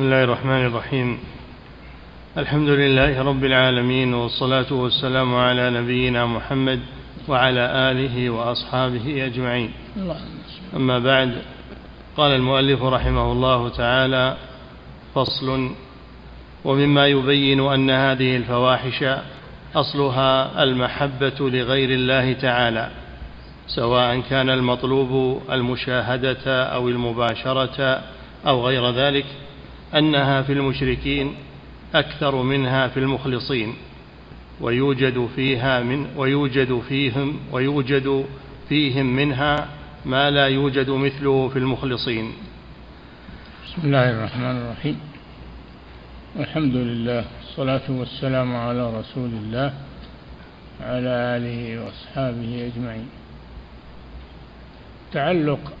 بسم الله الرحمن الرحيم. الحمد لله رب العالمين والصلاة والسلام على نبينا محمد وعلى آله وأصحابه أجمعين. أما بعد قال المؤلف رحمه الله تعالى فصل. ومما يبين أن هذه الفواحش أصلها المحبة لغير الله تعالى سواء كان المطلوب المشاهدة أو المباشرة أو غير ذلك. أنها في المشركين أكثر منها في المخلصين ويوجد فيها من ويوجد فيهم ويوجد فيهم منها ما لا يوجد مثله في المخلصين. بسم الله الرحمن الرحيم. الحمد لله والصلاة والسلام على رسول الله وعلى آله وأصحابه أجمعين. تعلق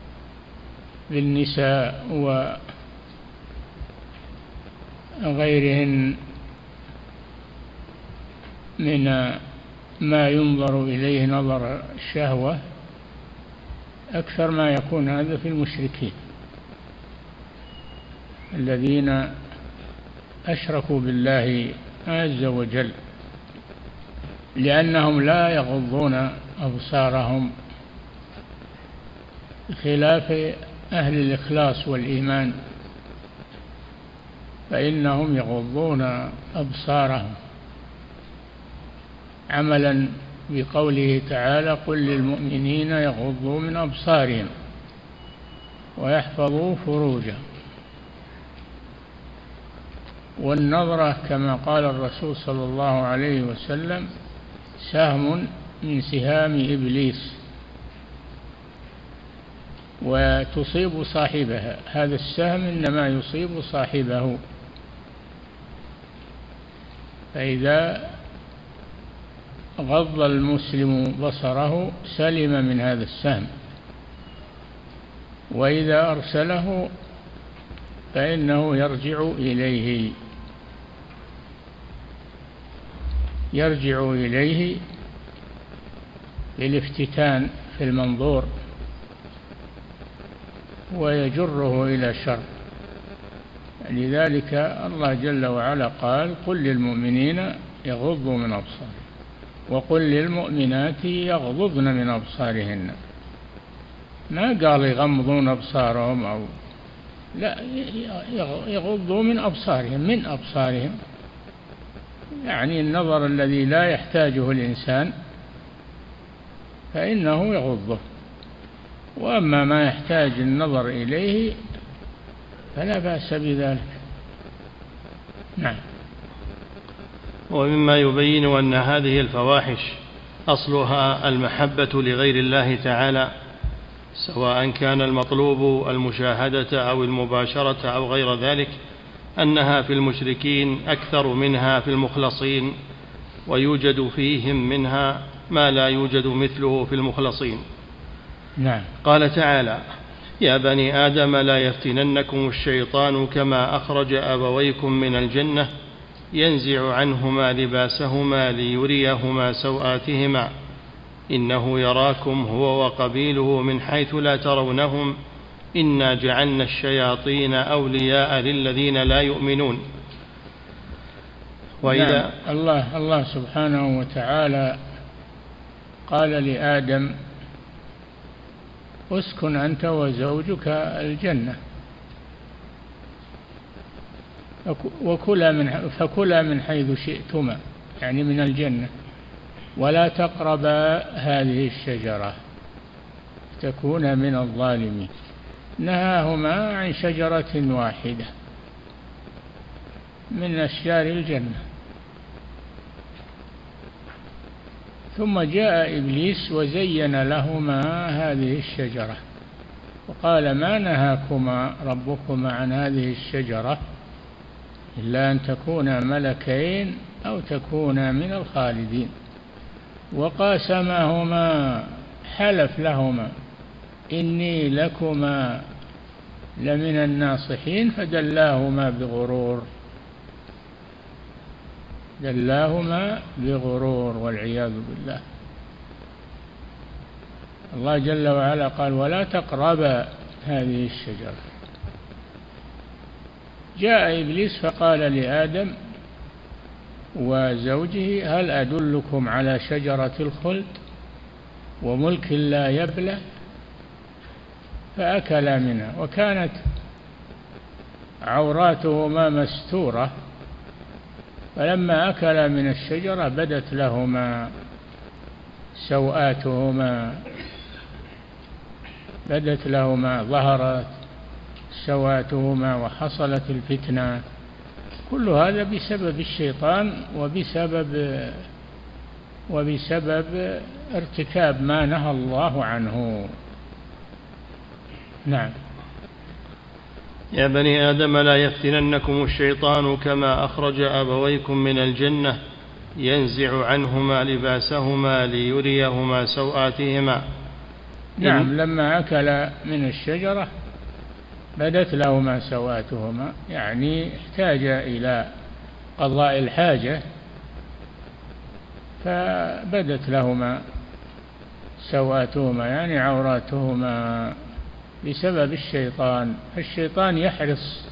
بالنساء وغيرهن من ما ينظر إليه نظر الشهوة أكثر ما يكون هذا في المشركين الذين أشركوا بالله عز وجل لأنهم لا يغضون أبصارهم بخلاف أهل الإخلاص والإيمان فإنهم يغضون أبصارهم. عملا بقوله تعالى قل للمؤمنين يغضوا من أبصارهم ويحفظوا فروجهم. والنظرة كما قال الرسول صلى الله عليه وسلم سهم من سهام إبليس وتصيب صاحبها. هذا السهم إنما يصيب صاحبه. فإذا غض المسلم بصره سلم من هذا السهم. وإذا أرسله فإنه يرجع إليه. يرجع إليه بالافتتان في المنظور ويجره إلى شر. لذلك الله جل وعلا قال قل للمؤمنين يغضوا من أبصارهم وقل للمؤمنات يغضضن من أبصارهن. ما قال يغمضون أبصارهم أو لا يغضوا من أبصارهم من أبصارهم. يعني النظر الذي لا يحتاجه الإنسان فإنه يغضه. وأما ما يحتاج النظر إليه فلا بأس بذلك. نعم. ومما يبين أن هذه الفواحش أصلها المحبة لغير الله تعالى سواء كان المطلوب المشاهدة أو المباشرة أو غير ذلك أنها في المشركين أكثر منها في المخلصين ويوجد فيهم منها ما لا يوجد مثله في المخلصين. نعم. قال تعالى يا بني آدم لا يفتننكم الشيطان كما أخرج أبويكم من الجنة ينزع عنهما لباسهما ليريهما سوآتهما. إنه يراكم هو وقبيله من حيث لا ترونهم. إنا جعلنا الشياطين أولياء للذين لا يؤمنون. وإذا نعم. الله الله سبحانه وتعالى قال لآدم اسكن أنت وزوجك الجنة. وكلا من فكلا من حيث شئتما يعني من الجنة. ولا تقربا هذه الشجرة تكون من الظالمين. نهاهما عن شجرة واحدة من أشجار الجنة. ثم جاء إبليس وزين لهما هذه الشجرة. وقال ما نهاكما ربكما عن هذه الشجرة إلا أن تكونا ملكين أو تكونا من الخالدين. وقاسمهما حلف لهما إني لكما لمن الناصحين فدلاهما بغرور. دلاهما بغرور والعياذ بالله. الله جل وعلا قال ولا تقربا هذه الشجرة. جاء إبليس فقال لآدم وزوجه هل أدلكم على شجرة الخلد وملك لا يبلى؟ فأكلا منها. وكانت عوراتهما مستورة. فلما أكلا من الشجرة بدت لهما سوآتهما. بدت لهما ظهرت سوآتهما وحصلت الفتنة. كل هذا بسبب الشيطان وبسبب وبسبب ارتكاب ما نهى الله عنه. نعم. يا بني آدم لا يفتننكم الشيطان كما أخرج أبويكم من الجنة ينزع عنهما لباسهما ليريهما سوآتهما. نعم لما أكل من الشجرة بدت لهما سوآتهما يعني احتاج إلى قضاء الحاجة فبدت لهما سوآتهما يعني عوراتهما بسبب الشيطان. الشيطان يحرص.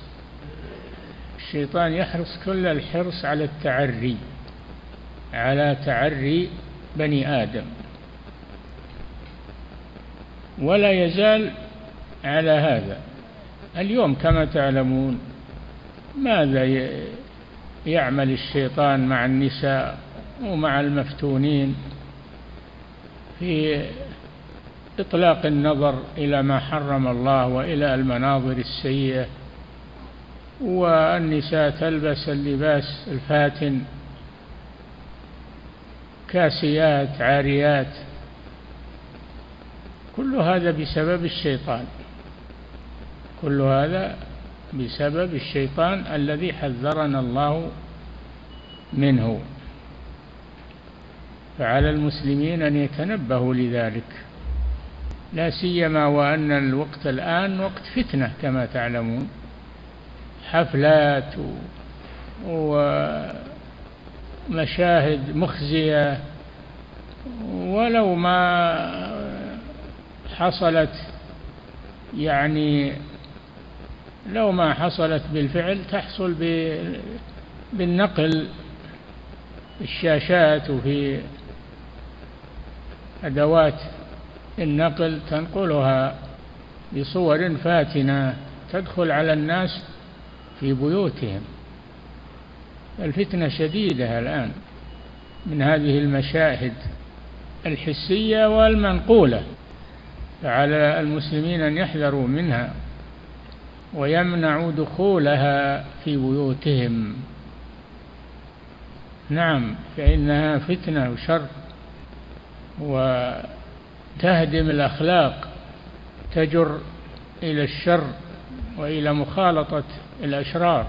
الشيطان يحرص كل الحرص على التعري على تعري بني آدم. ولا يزال على هذا. اليوم كما تعلمون ماذا يعمل الشيطان مع النساء ومع المفتونين في إطلاق النظر إلى ما حرم الله وإلى المناظر السيئة والنساء تلبس اللباس الفاتن كاسيات عاريات كل هذا بسبب الشيطان. كل هذا بسبب الشيطان الذي حذرنا الله منه. فعلى المسلمين أن يتنبهوا لذلك. لا سيما وأن الوقت الآن وقت فتنة كما تعلمون. حفلات ومشاهد مخزية. ولو ما حصلت يعني لو ما حصلت بالفعل تحصل بالنقل الشاشات وفي أدوات النقل تنقلها بصور فاتنة تدخل على الناس في بيوتهم. الفتنة شديدة الآن من هذه المشاهد الحسية والمنقولة فعلى المسلمين أن يحذروا منها ويمنعوا دخولها في بيوتهم. نعم فإنها فتنة وشر وتهدم الأخلاق تجر إلى الشر وإلى مخالطة الأشرار.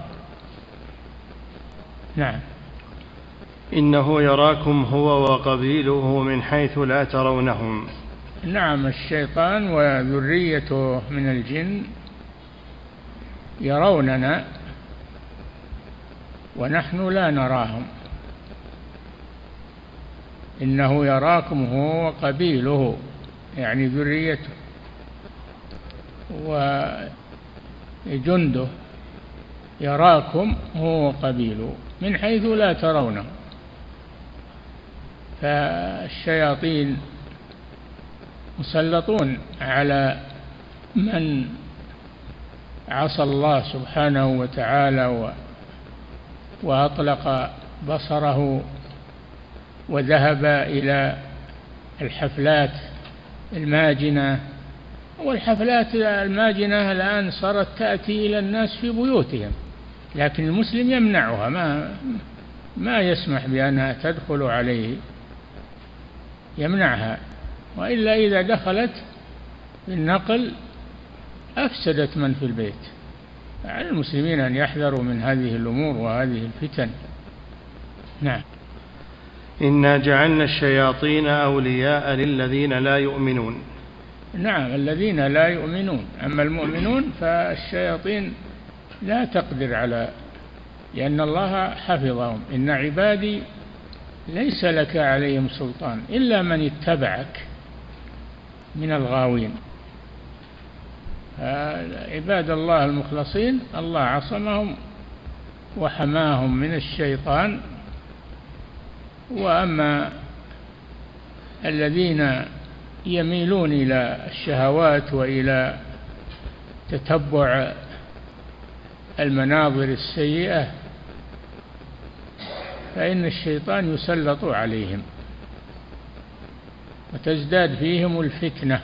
نعم. إنه يراكم هو وقبيله من حيث لا ترونهم. نعم الشيطان وذريته من الجن يروننا ونحن لا نراهم. إنه يراكم هو وقبيله. يعني ذريته وجنده يراكم هو وقبيله من حيث لا ترونه. فالشياطين مسلطون على من عصى الله سبحانه وتعالى وأطلق بصره وذهب إلى الحفلات الماجنة. والحفلات الماجنة الآن صارت تأتي إلى الناس في بيوتهم لكن المسلم يمنعها ما ما يسمح بأنها تدخل عليه يمنعها. وإلا إذا دخلت بالنقل أفسدت من في البيت. على المسلمين أن يحذروا من هذه الأمور وهذه الفتن. نعم. إنا جعلنا الشياطين أولياء للذين لا يؤمنون. نعم الذين لا يؤمنون. أما المؤمنون فالشياطين لا تقدر على لأن الله حفظهم. إن عبادي ليس لك عليهم سلطان إلا من اتبعك من الغاوين. عباد الله المخلصين الله عصمهم وحماهم من الشيطان وأما الذين يميلون إلى الشهوات وإلى تتبع المناظر السيئة فإن الشيطان يسلط عليهم وتزداد فيهم الفتنة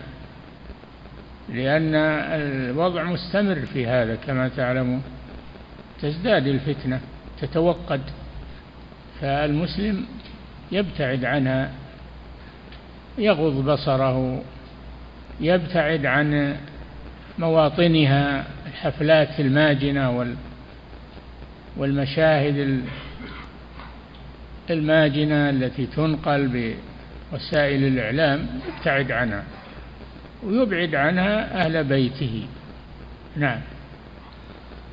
لأن الوضع مستمر في هذا كما تعلمون. تزداد الفتنة تتوقد فالمسلم يبتعد عنها يغض بصره يبتعد عن مواطنها الحفلات الماجنة والمشاهد الماجنة التي تنقل بوسائل الإعلام يبتعد عنها ويبعد عنها أهل بيته. نعم.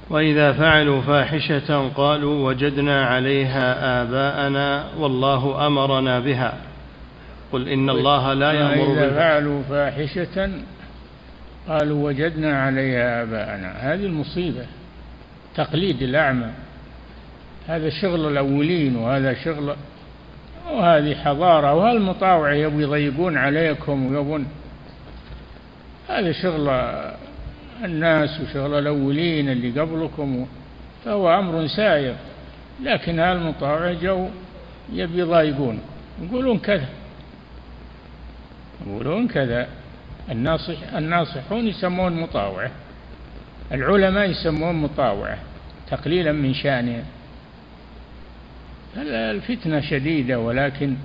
وإذا فعلوا فاحشة قالوا وجدنا عليها آباءنا والله أمرنا بها. قل إن الله لا يأمر وإذا فعلوا فاحشة قالوا وجدنا عليها آباءنا. هذه المصيبة تقليد الأعمى. هذا شغل الأولين وهذا شغل وهذه حضارة وهالمطاوع يبغوا يضيقون عليكم ويبون هذا شغل الناس وشغل الأولين اللي قبلكم فهو أمر سائر. لكن هالمطاوع جو يبي يضايقون. يقولون كذا. يقولون كذا. الناصح الناصحون يسمون مطاوعة. العلماء يسمون مطاوعة تقليلا من شأنه. الفتنة شديدة ولكن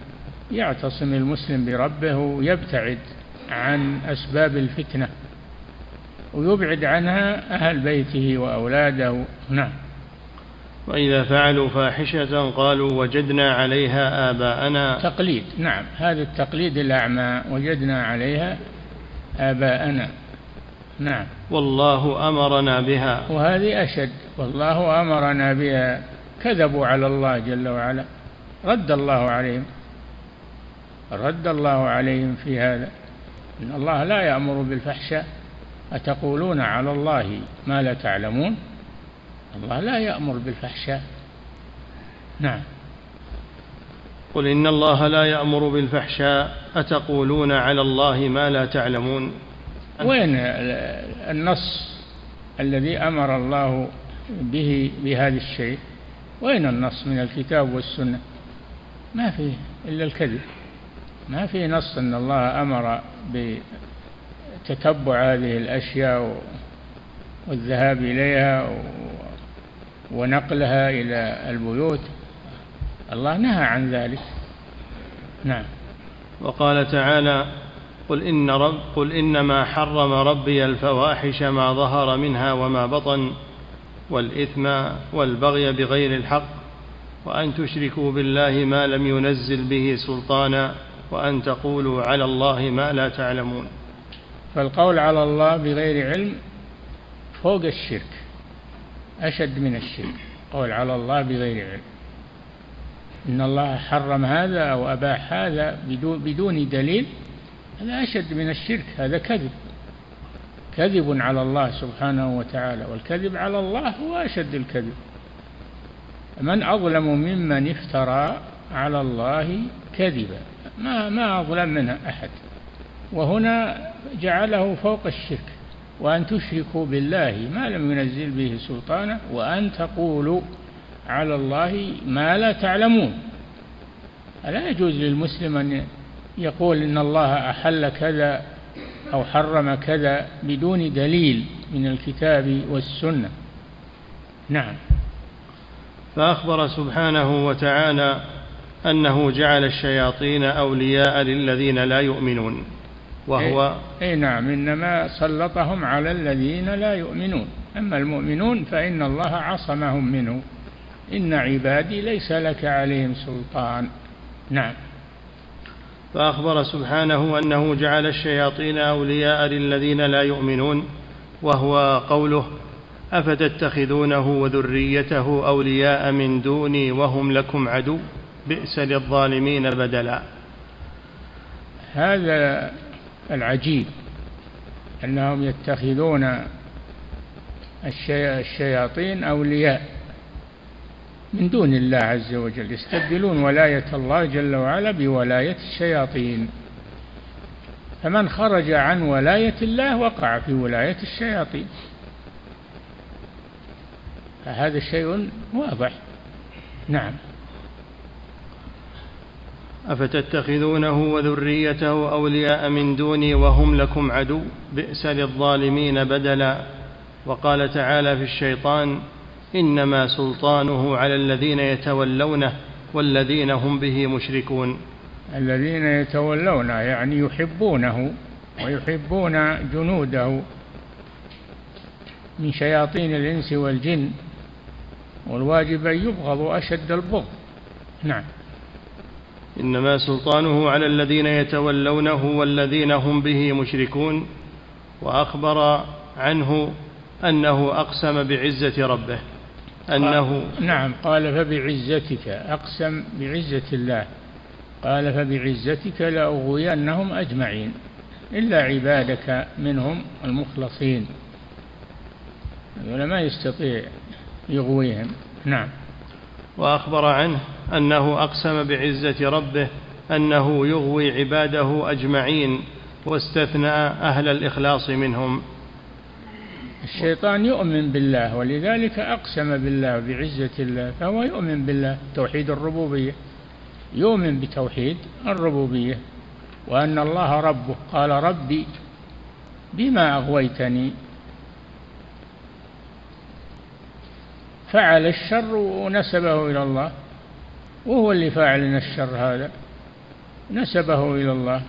يعتصم المسلم بربه ويبتعد عن أسباب الفتنة؟ ويبعد عنها أهل بيته وأولاده. نعم. وإذا فعلوا فاحشة قالوا وجدنا عليها آباءنا. تقليد. نعم. هذا التقليد الأعمى. وجدنا عليها آباءنا. نعم. والله أمرنا بها. وهذه أشد. والله أمرنا بها. كذبوا على الله جل وعلا. رد الله عليهم. رد الله عليهم في هذا. إن الله لا يأمر بالفحشاء. أتقولون على الله ما لا تعلمون؟ الله لا يأمر بالفحشاء. نعم. قل إن الله لا يأمر بالفحشاء أتقولون على الله ما لا تعلمون؟ وين النص الذي أمر الله به بهذا الشيء؟ وين النص من الكتاب والسنة؟ ما فيه إلا الكذب. ما في نص أن الله أمر بتتبع هذه الأشياء والذهاب إليها ونقلها إلى البيوت. الله نهى عن ذلك. نعم. وقال تعالى قل إن رب قل إنما حرم ربي الفواحش ما ظهر منها وما بطن والإثم والبغي بغير الحق وأن تشركوا بالله ما لم ينزل به سلطانا وأن تقولوا على الله ما لا تعلمون. فالقول على الله بغير علم فوق الشرك أشد من الشرك. قول على الله بغير علم. إن الله حرم هذا أو أباح هذا بدون دليل هذا أشد من الشرك هذا كذب. كذب على الله سبحانه وتعالى والكذب على الله هو أشد الكذب. من أظلم ممن افترى على الله كذبا ما ما أظلم منه أحد. وهنا جعله فوق الشرك وأن تشركوا بالله ما لم ينزل به سلطانا وأن تقولوا على الله ما لا تعلمون. لا يجوز للمسلم أن يقول إن الله أحل كذا أو حرم كذا بدون دليل من الكتاب والسنة. نعم. فأخبر سبحانه وتعالى أنه جعل الشياطين أولياء للذين لا يؤمنون. وهو أي نعم إنما سلطهم على الذين لا يؤمنون. أما المؤمنون فإن الله عصمهم منه. إن عبادي ليس لك عليهم سلطان. نعم. فأخبر سبحانه أنه جعل الشياطين أولياء للذين لا يؤمنون وهو قوله أفتتخذونه وذريته أولياء من دوني وهم لكم عدو؟ بئس للظالمين بدلا. هذا العجيب أنهم يتخذون الشياطين أولياء من دون الله عز وجل يستبدلون ولاية الله جل وعلا بولاية الشياطين. فمن خرج عن ولاية الله وقع في ولاية الشياطين. فهذا شيء واضح. نعم. أفتتخذونه وذريته أولياء من دوني وهم لكم عدو؟ بئس للظالمين بدلا. وقال تعالى في الشيطان إنما سلطانه على الذين يتولونه والذين هم به مشركون. الذين يتولونه يعني يحبونه ويحبون جنوده من شياطين الإنس والجن والواجب أن يبغضوا أشد البغض. نعم. إنما سلطانه على الذين يتولونه والذين هم به مشركون وأخبر عنه أنه أقسم بعزة ربه. أنه نعم قال فبعزتك أقسم بعزة الله. قال فبعزتك لأغوينهم أجمعين إلا عبادك منهم المخلصين. ولا ما يستطيع يغويهم. نعم. وأخبر عنه أنه أقسم بعزة ربه أنه يغوي عباده أجمعين واستثنى أهل الإخلاص منهم. الشيطان يؤمن بالله ولذلك أقسم بالله بعزة الله فهو يؤمن بالله توحيد الربوبية. يؤمن بتوحيد الربوبية وأن الله ربه. قال ربي بما أغويتني فعل الشر ونسبه إلى الله. وهو اللي فاعل الشر هذا. نسبه إلى الله.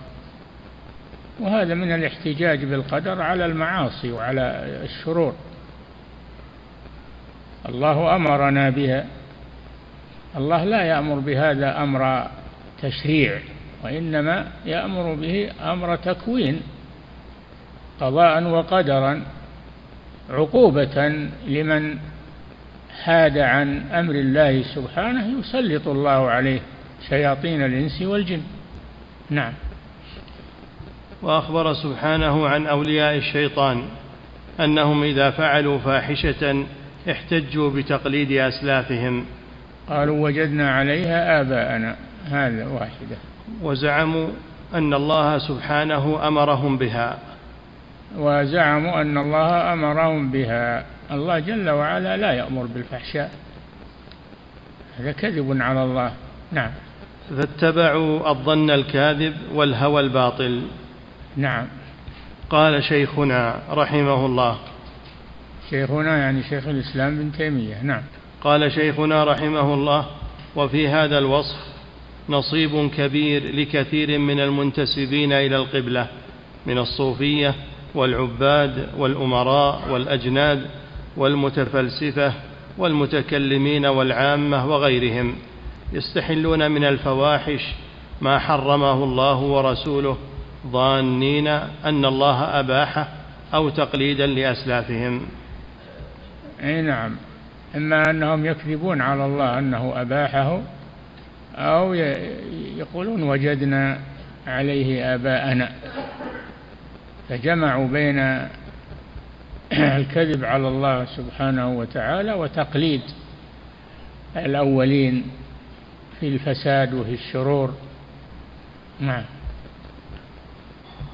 وهذا من الاحتجاج بالقدر على المعاصي وعلى الشرور. الله أمرنا بها. الله لا يأمر بهذا أمر تشريع وإنما يأمر به أمر تكوين قضاء وقدرا عقوبة لمن حاد عن أمر الله سبحانه يسلط الله عليه شياطين الإنس والجن. نعم. وأخبر سبحانه عن أولياء الشيطان أنهم إذا فعلوا فاحشة احتجوا بتقليد أسلافهم. قالوا وجدنا عليها آباءنا. هذا واحدة. وزعموا أن الله سبحانه أمرهم بها. وزعموا أن الله أمرهم بها. الله جل وعلا لا يأمر بالفحشاء. هذا كذب على الله. نعم. فاتبعوا الظن الكاذب والهوى الباطل. نعم. قال شيخنا رحمه الله. شيخنا يعني شيخ الإسلام بن تيمية. نعم. قال شيخنا رحمه الله وفي هذا الوصف نصيب كبير لكثير من المنتسبين إلى القبلة من الصوفية والعباد والأمراء والأجناد والمتفلسفة والمتكلمين والعامة وغيرهم يستحلون من الفواحش ما حرمه الله ورسوله ظانين أن الله أباحه أو تقليدا لأسلافهم. أي نعم. إما أنهم يكذبون على الله أنه أباحه أو يقولون وجدنا عليه آباءنا. فجمعوا بين الكذب على الله سبحانه وتعالى وتقليد الأولين في الفساد وفي الشرور. نعم.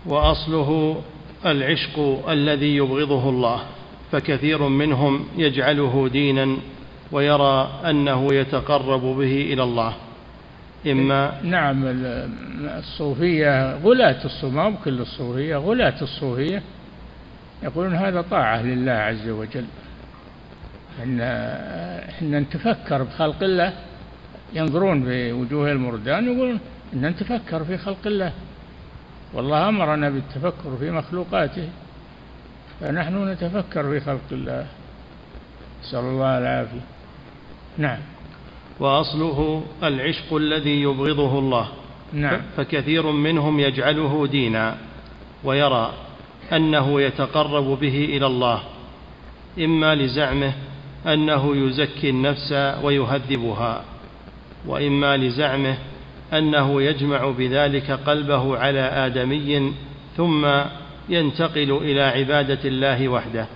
وأصله العشق الذي يبغضه الله فكثير منهم يجعله دينا ويرى أنه يتقرب به إلى الله. إما نعم الصوفية غلاة الصوفية كل الصوفية غلاة الصوفية يقولون هذا طاعة لله عز وجل. إن إحنا نتفكر بخلق الله ينظرون بوجوه المردان يقولون إن نتفكر في خلق الله. والله أمرنا بالتفكر في مخلوقاته فنحن نتفكر في خلق الله. نسأل الله العافية. نعم. وأصله العشق الذي يبغضه الله. نعم. فكثير منهم يجعله دينا ويرى أنه يتقرب به إلى الله إما لزعمه أنه يزكي النفس ويهذبها وإما لزعمه أنه يجمع بذلك قلبه على آدمي ثم ينتقل إلى عبادة الله وحده.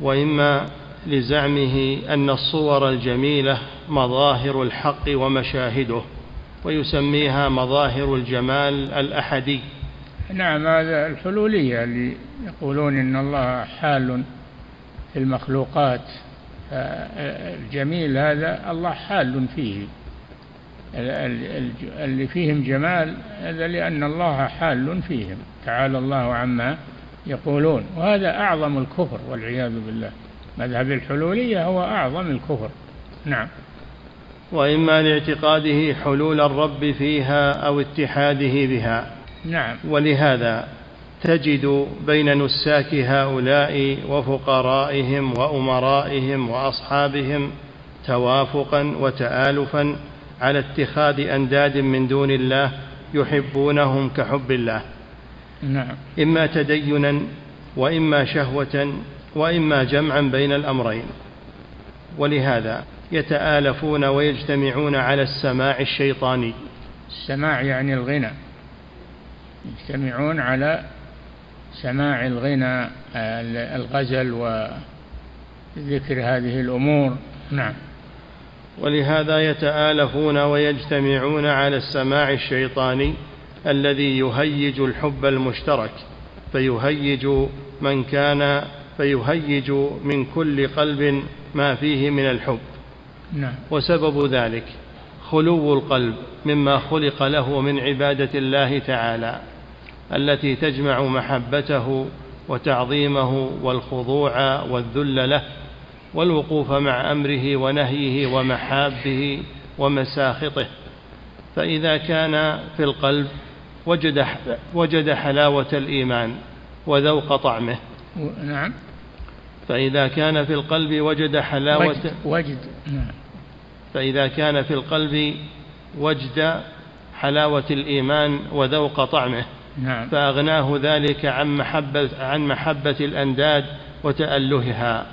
وإما لزعمه أن الصور الجميلة مظاهر الحق ومشاهده ويسميها مظاهر الجمال الأحدي. نعم هذا الحلولية اللي يقولون إن الله حال في المخلوقات الجميل هذا الله حال فيه. اللي فيهم جمال هذا لأن الله حال فيهم. تعالى الله عما يقولون. وهذا أعظم الكفر والعياذ بالله. مذهب الحلولية هو أعظم الكفر. نعم. وإما لاعتقاده حلول الرب فيها أو اتحاده بها. نعم. ولهذا تجد بين نساك هؤلاء وفقرائهم وأمرائهم وأصحابهم توافقا وتآلفا على اتخاذ أنداد من دون الله يحبونهم كحب الله. نعم. إما تدينا وإما شهوة وإما جمعا بين الأمرين. ولهذا يتآلفون ويجتمعون على السماع الشيطاني. السماع يعني الغنى. يجتمعون على سماع الغنى الغزل وذكر هذه الأمور. نعم. ولهذا يتآلفون ويجتمعون على السماع الشيطاني الذي يهيج الحب المشترك فيهيج من كان فيهيج من كل قلب ما فيه من الحب. نعم. وسبب ذلك خلو القلب مما خلق له من عبادة الله تعالى التي تجمع محبته وتعظيمه والخضوع والذل له والوقوف مع أمره ونهيه ومحابه ومساخطه. فإذا كان في القلب وجد وجد حلاوة الإيمان وذوق طعمه. نعم. فإذا كان في القلب وجد حلاوة وجد, وجد نعم. فإذا كان في القلب وجد حلاوة الإيمان وذوق طعمه نعم. فأغناه ذلك عن محبة عن محبة الأنداد وتألهها.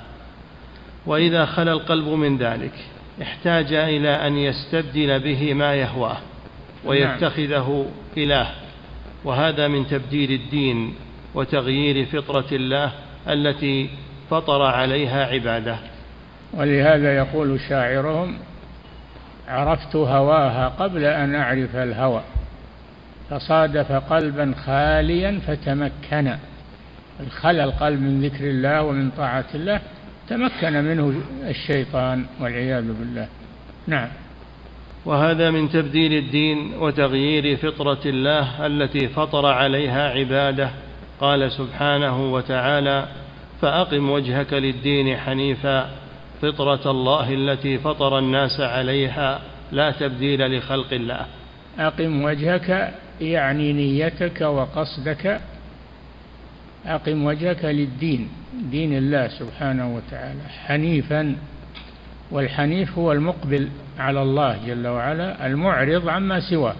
وإذا خلا القلب من ذلك احتاج إلى أن يستبدل به ما يهواه ويتخذه إله. وهذا من تبديل الدين وتغيير فطرة الله التي فطر عليها عباده. ولهذا يقول شاعرهم عرفت هواها قبل أن أعرف الهوى فصادف قلبا خاليا فتمكن. الخلى القلب من ذكر الله ومن طاعة الله تمكن منه الشيطان والعياذ بالله. نعم. وهذا من تبديل الدين وتغيير فطرة الله التي فطر عليها عباده. قال سبحانه وتعالى فأقم وجهك للدين حنيفا. فطرة الله التي فطر الناس عليها لا تبديل لخلق الله. أقم وجهك يعني نيتك وقصدك. أقم وجهك للدين دين الله سبحانه وتعالى حنيفا. والحنيف هو المقبل على الله جل وعلا المعرض عما سواه.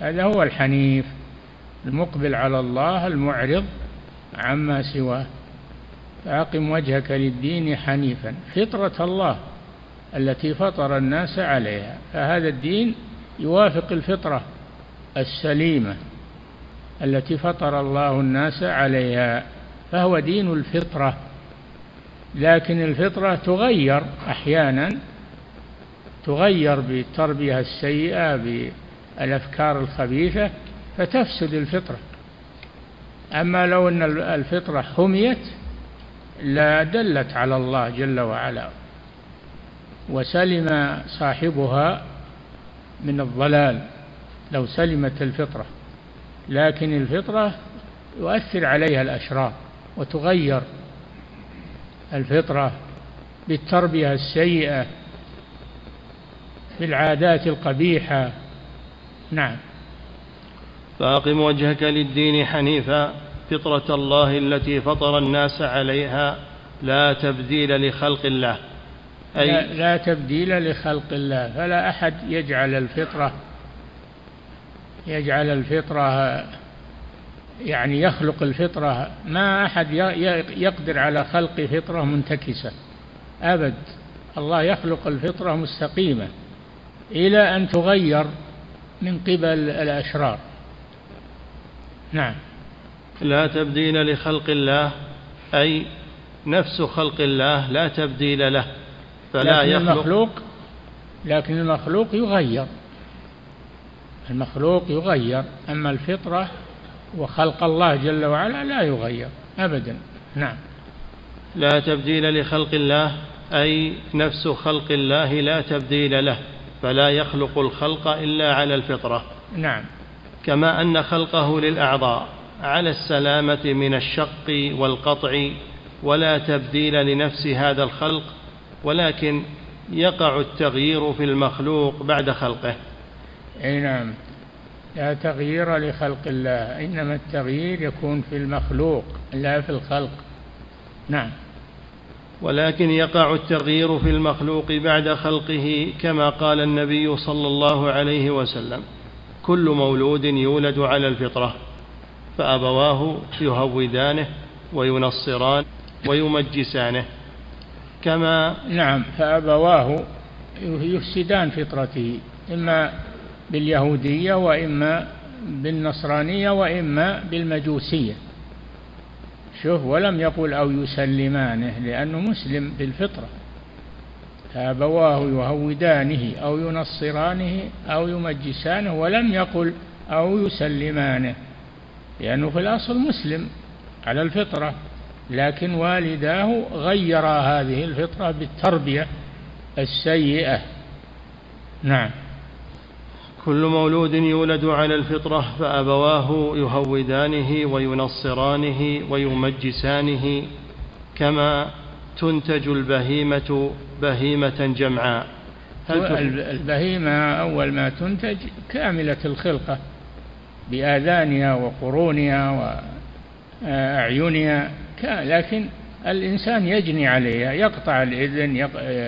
هذا هو الحنيف المقبل على الله المعرض عما سواه. فأقم وجهك للدين حنيفا. فطرة الله التي فطر الناس عليها. فهذا الدين يوافق الفطرة السليمة التي فطر الله الناس عليها. فهو دين الفطرة. لكن الفطرة تغير أحيانا تغير بالتربية السيئة بالأفكار الخبيثة فتفسد الفطرة. أما لو أن الفطرة حميت لا دلت على الله جل وعلا وسلم صاحبها من الضلال لو سلمت الفطرة. لكن الفطرة يؤثر عليها الأشرار وتغير الفطرة بالتربية السيئة في العادات القبيحة. نعم. فأقم وجهك للدين حنيفا. فطرة الله التي فطر الناس عليها لا تبديل لخلق الله. أي لا, لا تبديل لخلق الله. فلا أحد يجعل الفطرة يجعل الفطرة يعني يخلق الفطرة. ما أحد يقدر على خلق فطرة منتكسة. أبد. الله يخلق الفطرة مستقيمة إلى أن تغير من قبل الأشرار. نعم. لا تبديل لخلق الله أي نفس خلق الله لا تبديل له فلا لكن يخلق. المخلوق لكن المخلوق يغير. المخلوق يغير أما الفطرة وخلق الله جل وعلا لا يغير أبدا. نعم. لا تبديل لخلق الله أي نفس خلق الله لا تبديل له فلا يخلق الخلق إلا على الفطرة. نعم. كما أن خلقه للأعضاء. على السلامة من الشق والقطع ولا تبديل لنفس هذا الخلق ولكن يقع التغيير في المخلوق بعد خلقه. أي نعم. لا تغيير لخلق الله إنما التغيير يكون في المخلوق لا في الخلق. نعم. ولكن يقع التغيير في المخلوق بعد خلقه كما قال النبي صلى الله عليه وسلم كل مولود يولد على الفطرة. فأبواه يهودانه وينصران ويمجسانه. كما نعم فأبواه يفسدان فطرته إما باليهودية وإما بالنصرانية وإما بالمجوسية. شوف ولم يقل أو يسلمانه لأنه مسلم بالفطرة. فأبواه يهودانه أو ينصرانه أو يمجسانه ولم يقل أو يسلمانه. لأنه في الأصل مسلم على الفطرة لكن والداه غيرا هذه الفطرة بالتربية السيئة. نعم. كل مولود يولد على الفطرة فأبواه يهودانه وينصرانه ويمجسانه كما تنتج البهيمة بهيمة جمعاء. البهيمة أول ما تنتج كاملة الخلقة. بآذانها وقرونها وأعينها لكن الإنسان يجني عليها يقطع الإذن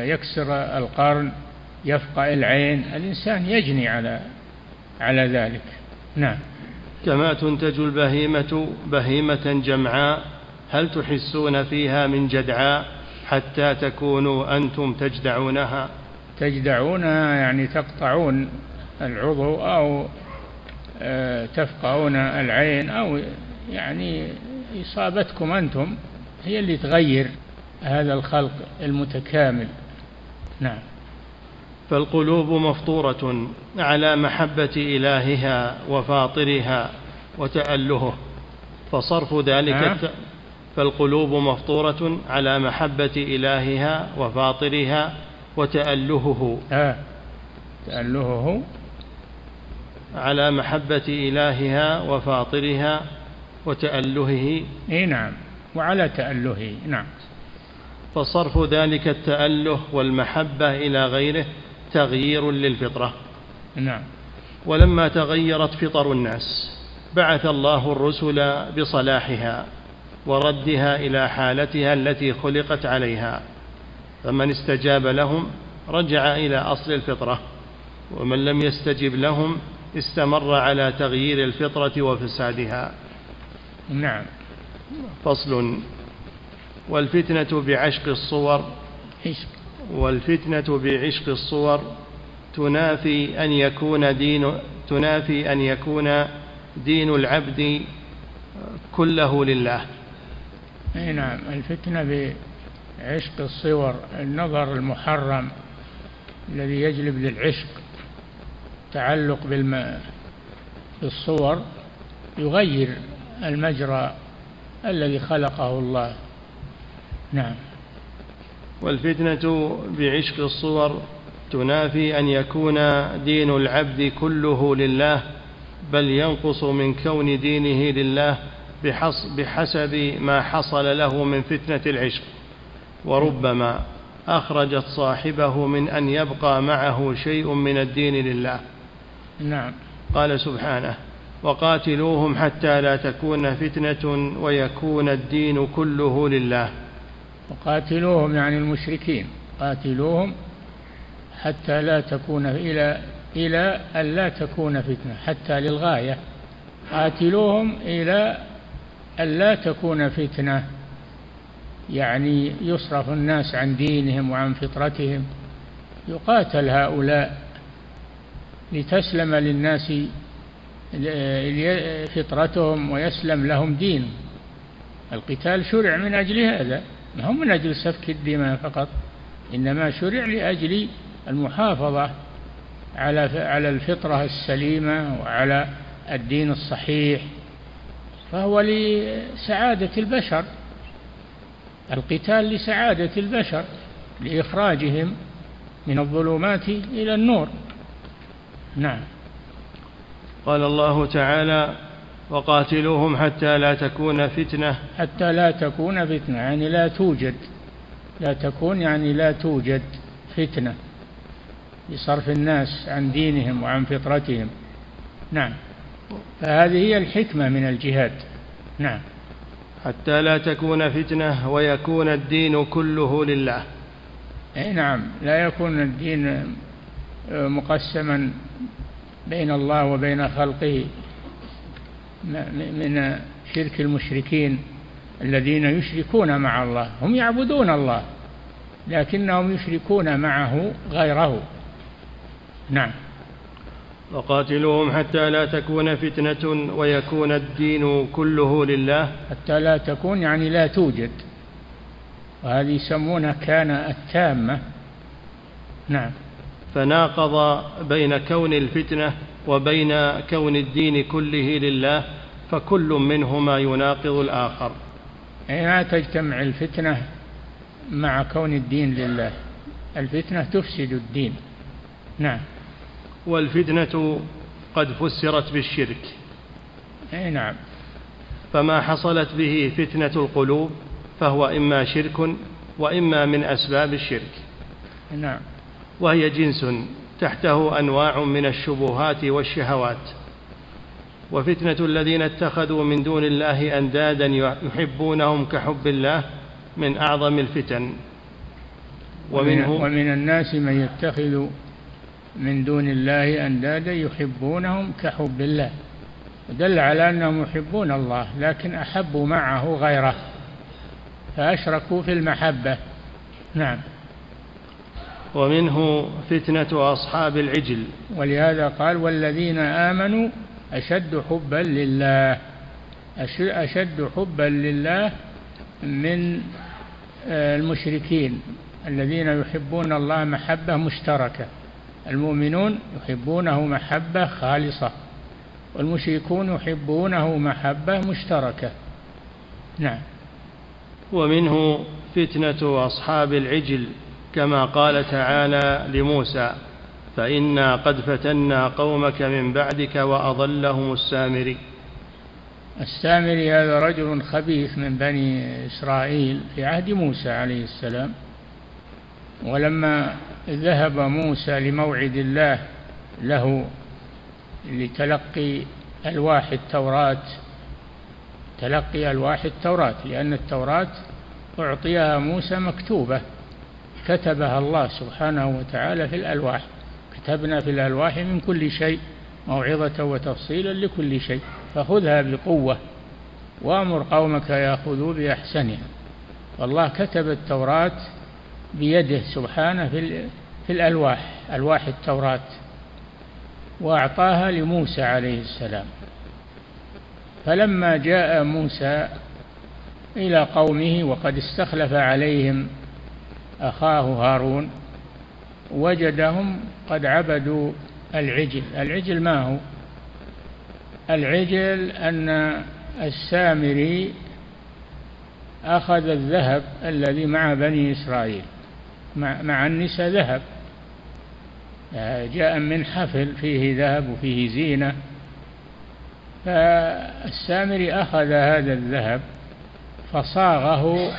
يكسر القرن يفقع العين الإنسان يجني على على ذلك. نعم. كما تنتج البهيمة بهيمة جمعاء هل تحسون فيها من جدعاء حتى تكونوا أنتم تجدعونها؟ تجدعونها يعني تقطعون العضو أو آه، تفقعون العين أو يعني إصابتكم أنتم هي اللي تغير هذا الخلق المتكامل. نعم. فالقلوب مفطورة على محبة إلهها وفاطرها وتألهه فصرف ذلك الت... فالقلوب مفطورة على محبة إلهها وفاطرها وتألهه. آه. تألهه على محبة إلهها وفاطرها وتألهه. إيه نعم. وعلى تألهه. نعم. فصرف ذلك التأله والمحبة إلى غيره تغيير للفطرة. نعم. ولما تغيرت فطر الناس بعث الله الرسل بصلاحها وردها إلى حالتها التي خلقت عليها. فمن استجاب لهم رجع إلى أصل الفطرة ومن لم يستجب لهم استمر على تغيير الفطرة وفسادها. نعم. فصل. والفتنة بعشق الصور. والفتنة بعشق الصور تنافي أن يكون دين تنافي أن يكون دين العبد كله لله. أي نعم. الفتنة بعشق الصور النظر المحرم الذي يجلب للعشق. تعلق بالصور يغير المجرى الذي خلقه الله. نعم. والفتنة بعشق الصور تنافي أن يكون دين العبد كله لله بل ينقص من كون دينه لله بحسب ما حصل له من فتنة العشق. وربما أخرجت صاحبه من أن يبقى معه شيء من الدين لله. نعم. قال سبحانه وقاتلوهم حتى لا تكون فتنة ويكون الدين كله لله. وقاتلوهم يعني المشركين. قاتلوهم حتى لا تكون إلى إلى أن لا تكون فتنة حتى للغاية. قاتلوهم إلى أن لا تكون فتنة. يعني يصرف الناس عن دينهم وعن فطرتهم. يقاتل هؤلاء. لتسلم للناس فطرتهم ويسلم لهم دين. القتال شرع من أجل هذا ما هو من أجل سفك الدماء فقط إنما شرع لأجل المحافظة على على الفطرة السليمة وعلى الدين الصحيح. فهو لسعادة البشر القتال لسعادة البشر لإخراجهم من الظلمات إلى النور. نعم. قال الله تعالى وقاتلوهم حتى لا تكون فتنة. حتى لا تكون فتنة يعني لا توجد لا تكون يعني لا توجد فتنة لصرف الناس عن دينهم وعن فطرتهم. نعم. فهذه هي الحكمة من الجهاد. نعم. حتى لا تكون فتنة ويكون الدين كله لله. أي نعم. لا يكون الدين مقسما بين الله وبين خلقه من شرك المشركين الذين يشركون مع الله هم يعبدون الله لكنهم يشركون معه غيره. نعم. وقاتلوهم حتى لا تكون فتنة ويكون الدين كله لله. حتى لا تكون يعني لا توجد. وهذه يسمونها كان التامة. نعم. فناقض بين كون الفتنة وبين كون الدين كله لله فكل منهما يناقض الآخر. أي ما تجتمع الفتنة مع كون الدين لله. الفتنة تفسد الدين. نعم. والفتنة قد فسرت بالشرك. أي نعم. فما حصلت به فتنة القلوب فهو إما شرك وإما من أسباب الشرك. نعم. وهي جنس تحته أنواع من الشبهات والشهوات. وفتنة الذين اتخذوا من دون الله أندادا يحبونهم كحب الله من أعظم الفتن. ومنه ومن الناس من يتخذ من دون الله أندادا يحبونهم كحب الله. دل على أنهم يحبون الله لكن أحبوا معه غيره فأشركوا في المحبة. نعم. ومنه فتنة أصحاب العجل. ولهذا قال والذين آمنوا أشد حبا لله. أشد حبا لله من آه، المشركين الذين يحبون الله محبة مشتركة. المؤمنون يحبونه محبة خالصة والمشركون يحبونه محبة مشتركة. نعم. ومنه فتنة أصحاب العجل. كما قال تعالى لموسى فإنا قد فتنا قومك من بعدك وأضلهم السامري. السامري هذا رجل خبيث من بني إسرائيل في عهد موسى عليه السلام. ولما ذهب موسى لموعد الله له لتلقي ألواح التوراة تلقي ألواح التوراة لأن التوراة أعطيها موسى مكتوبة. كتبها الله سبحانه وتعالى في الألواح. كتبنا في الألواح من كل شيء موعظة وتفصيلا لكل شيء. فخذها بقوة وأمر قومك يأخذوا بأحسنها. والله كتب التوراة بيده سبحانه في, في الألواح ألواح التوراة وأعطاها لموسى عليه السلام. فلما جاء موسى إلى قومه وقد استخلف عليهم أخاه هارون وجدهم قد عبدوا العجل. العجل ما هو؟ العجل أن السامري أخذ الذهب الذي مع بني إسرائيل مع, مع النساء ذهب. جاء من حفل فيه ذهب وفيه زينة. فالسامري أخذ هذا الذهب فصاغه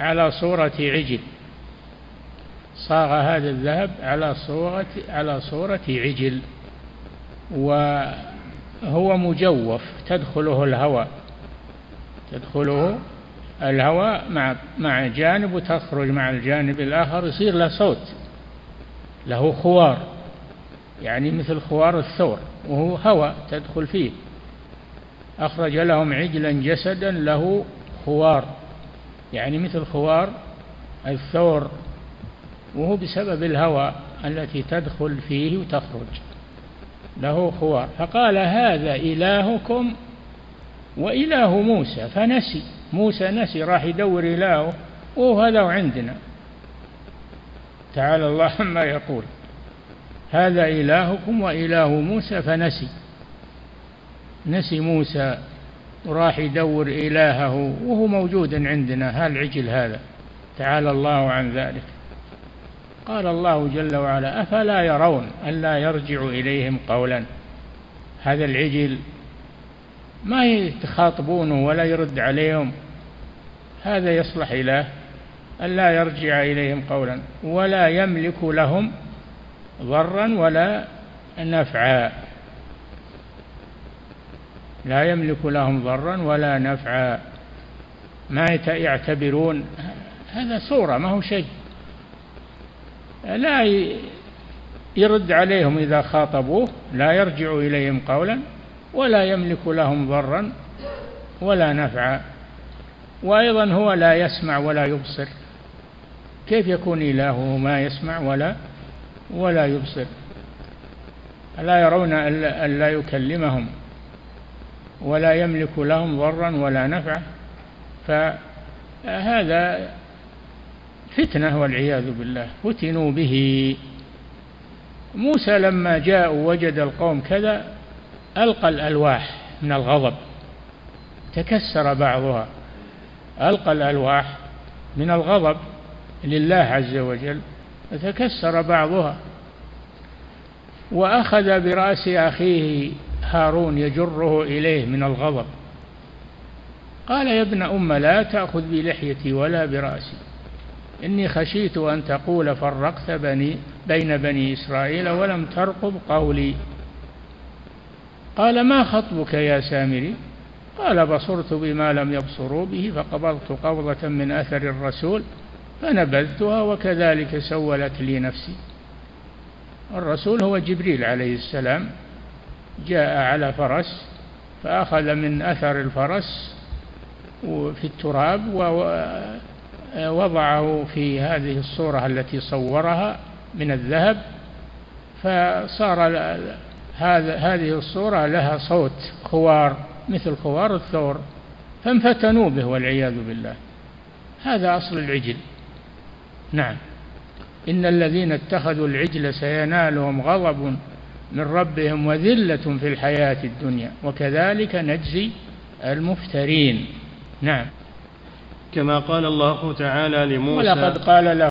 على صورة عجل. صاغ هذا الذهب على صورة على صورة عجل. وهو مجوف تدخله الهواء. تدخله الهواء مع مع جانب وتخرج مع الجانب الآخر يصير له صوت. له خوار. يعني مثل خوار الثور وهو هواء تدخل فيه. أخرج لهم عجلا جسدا له خوار. يعني مثل خوار الثور وهو بسبب الهواء التي تدخل فيه وتخرج. له خوار. فقال هذا إلهكم وإله موسى فنسي. موسى نسي راح يدور إلهه وهذا عندنا. تعالى الله عما يقول. هذا إلهكم وإله موسى فنسي. نسي موسى وراح يدور إلهه وهو موجود عندنا. هالعجل هذا؟ تعالى الله عن ذلك. قال الله جل وعلا أفلا يرون ألا يرجع إليهم قولا؟ هذا العجل ما يتخاطبونه ولا يرد عليهم. هذا يصلح إله ألا يرجع إليهم قولا ولا يملك لهم ضرا ولا نفعا. لا يملك لهم ضرا ولا نفعا. ما يعتبرون. هذا صورة ما هو شيء. لا يرد عليهم إذا خاطبوه لا يرجع إليهم قولا ولا يملك لهم ضرا ولا نفعا. وأيضا هو لا يسمع ولا يبصر. كيف يكون إلهه ما يسمع ولا ولا يبصر؟ ألا يرون أن لا يكلمهم؟ ولا يملك لهم ضرا ولا نفعا فهذا فتنة والعياذ بالله. فتنوا به. موسى لما جاء ووجد القوم كذا ألقى الألواح من الغضب تكسر بعضها ألقى الألواح من الغضب لله عز وجل فتكسر بعضها وأخذ برأس أخيه هارون يجره إليه من الغضب. قال يا ابن أم لا تأخذ بلحيتي ولا برأسي. إني خشيت أن تقول فرقت بني بين بني إسرائيل ولم ترقب قولي. قال ما خطبك يا سامري؟ قال بصرت بما لم يبصروا به فقبضت قبضة من أثر الرسول فنبذتها وكذلك سولت لي نفسي. الرسول هو جبريل عليه السلام. جاء على فرس فأخذ من أثر الفرس في التراب ووضعه في هذه الصورة التي صورها من الذهب فصار هذه الصورة لها صوت خوار مثل خوار الثور فانفتنوا به والعياذ بالله. هذا أصل العجل. نعم. إن الذين اتخذوا العجل سينالهم غضب. من ربهم وذلة في الحياة الدنيا وكذلك نجزي المفترين. نعم. كما قال الله تعالى لموسى ولقد قال له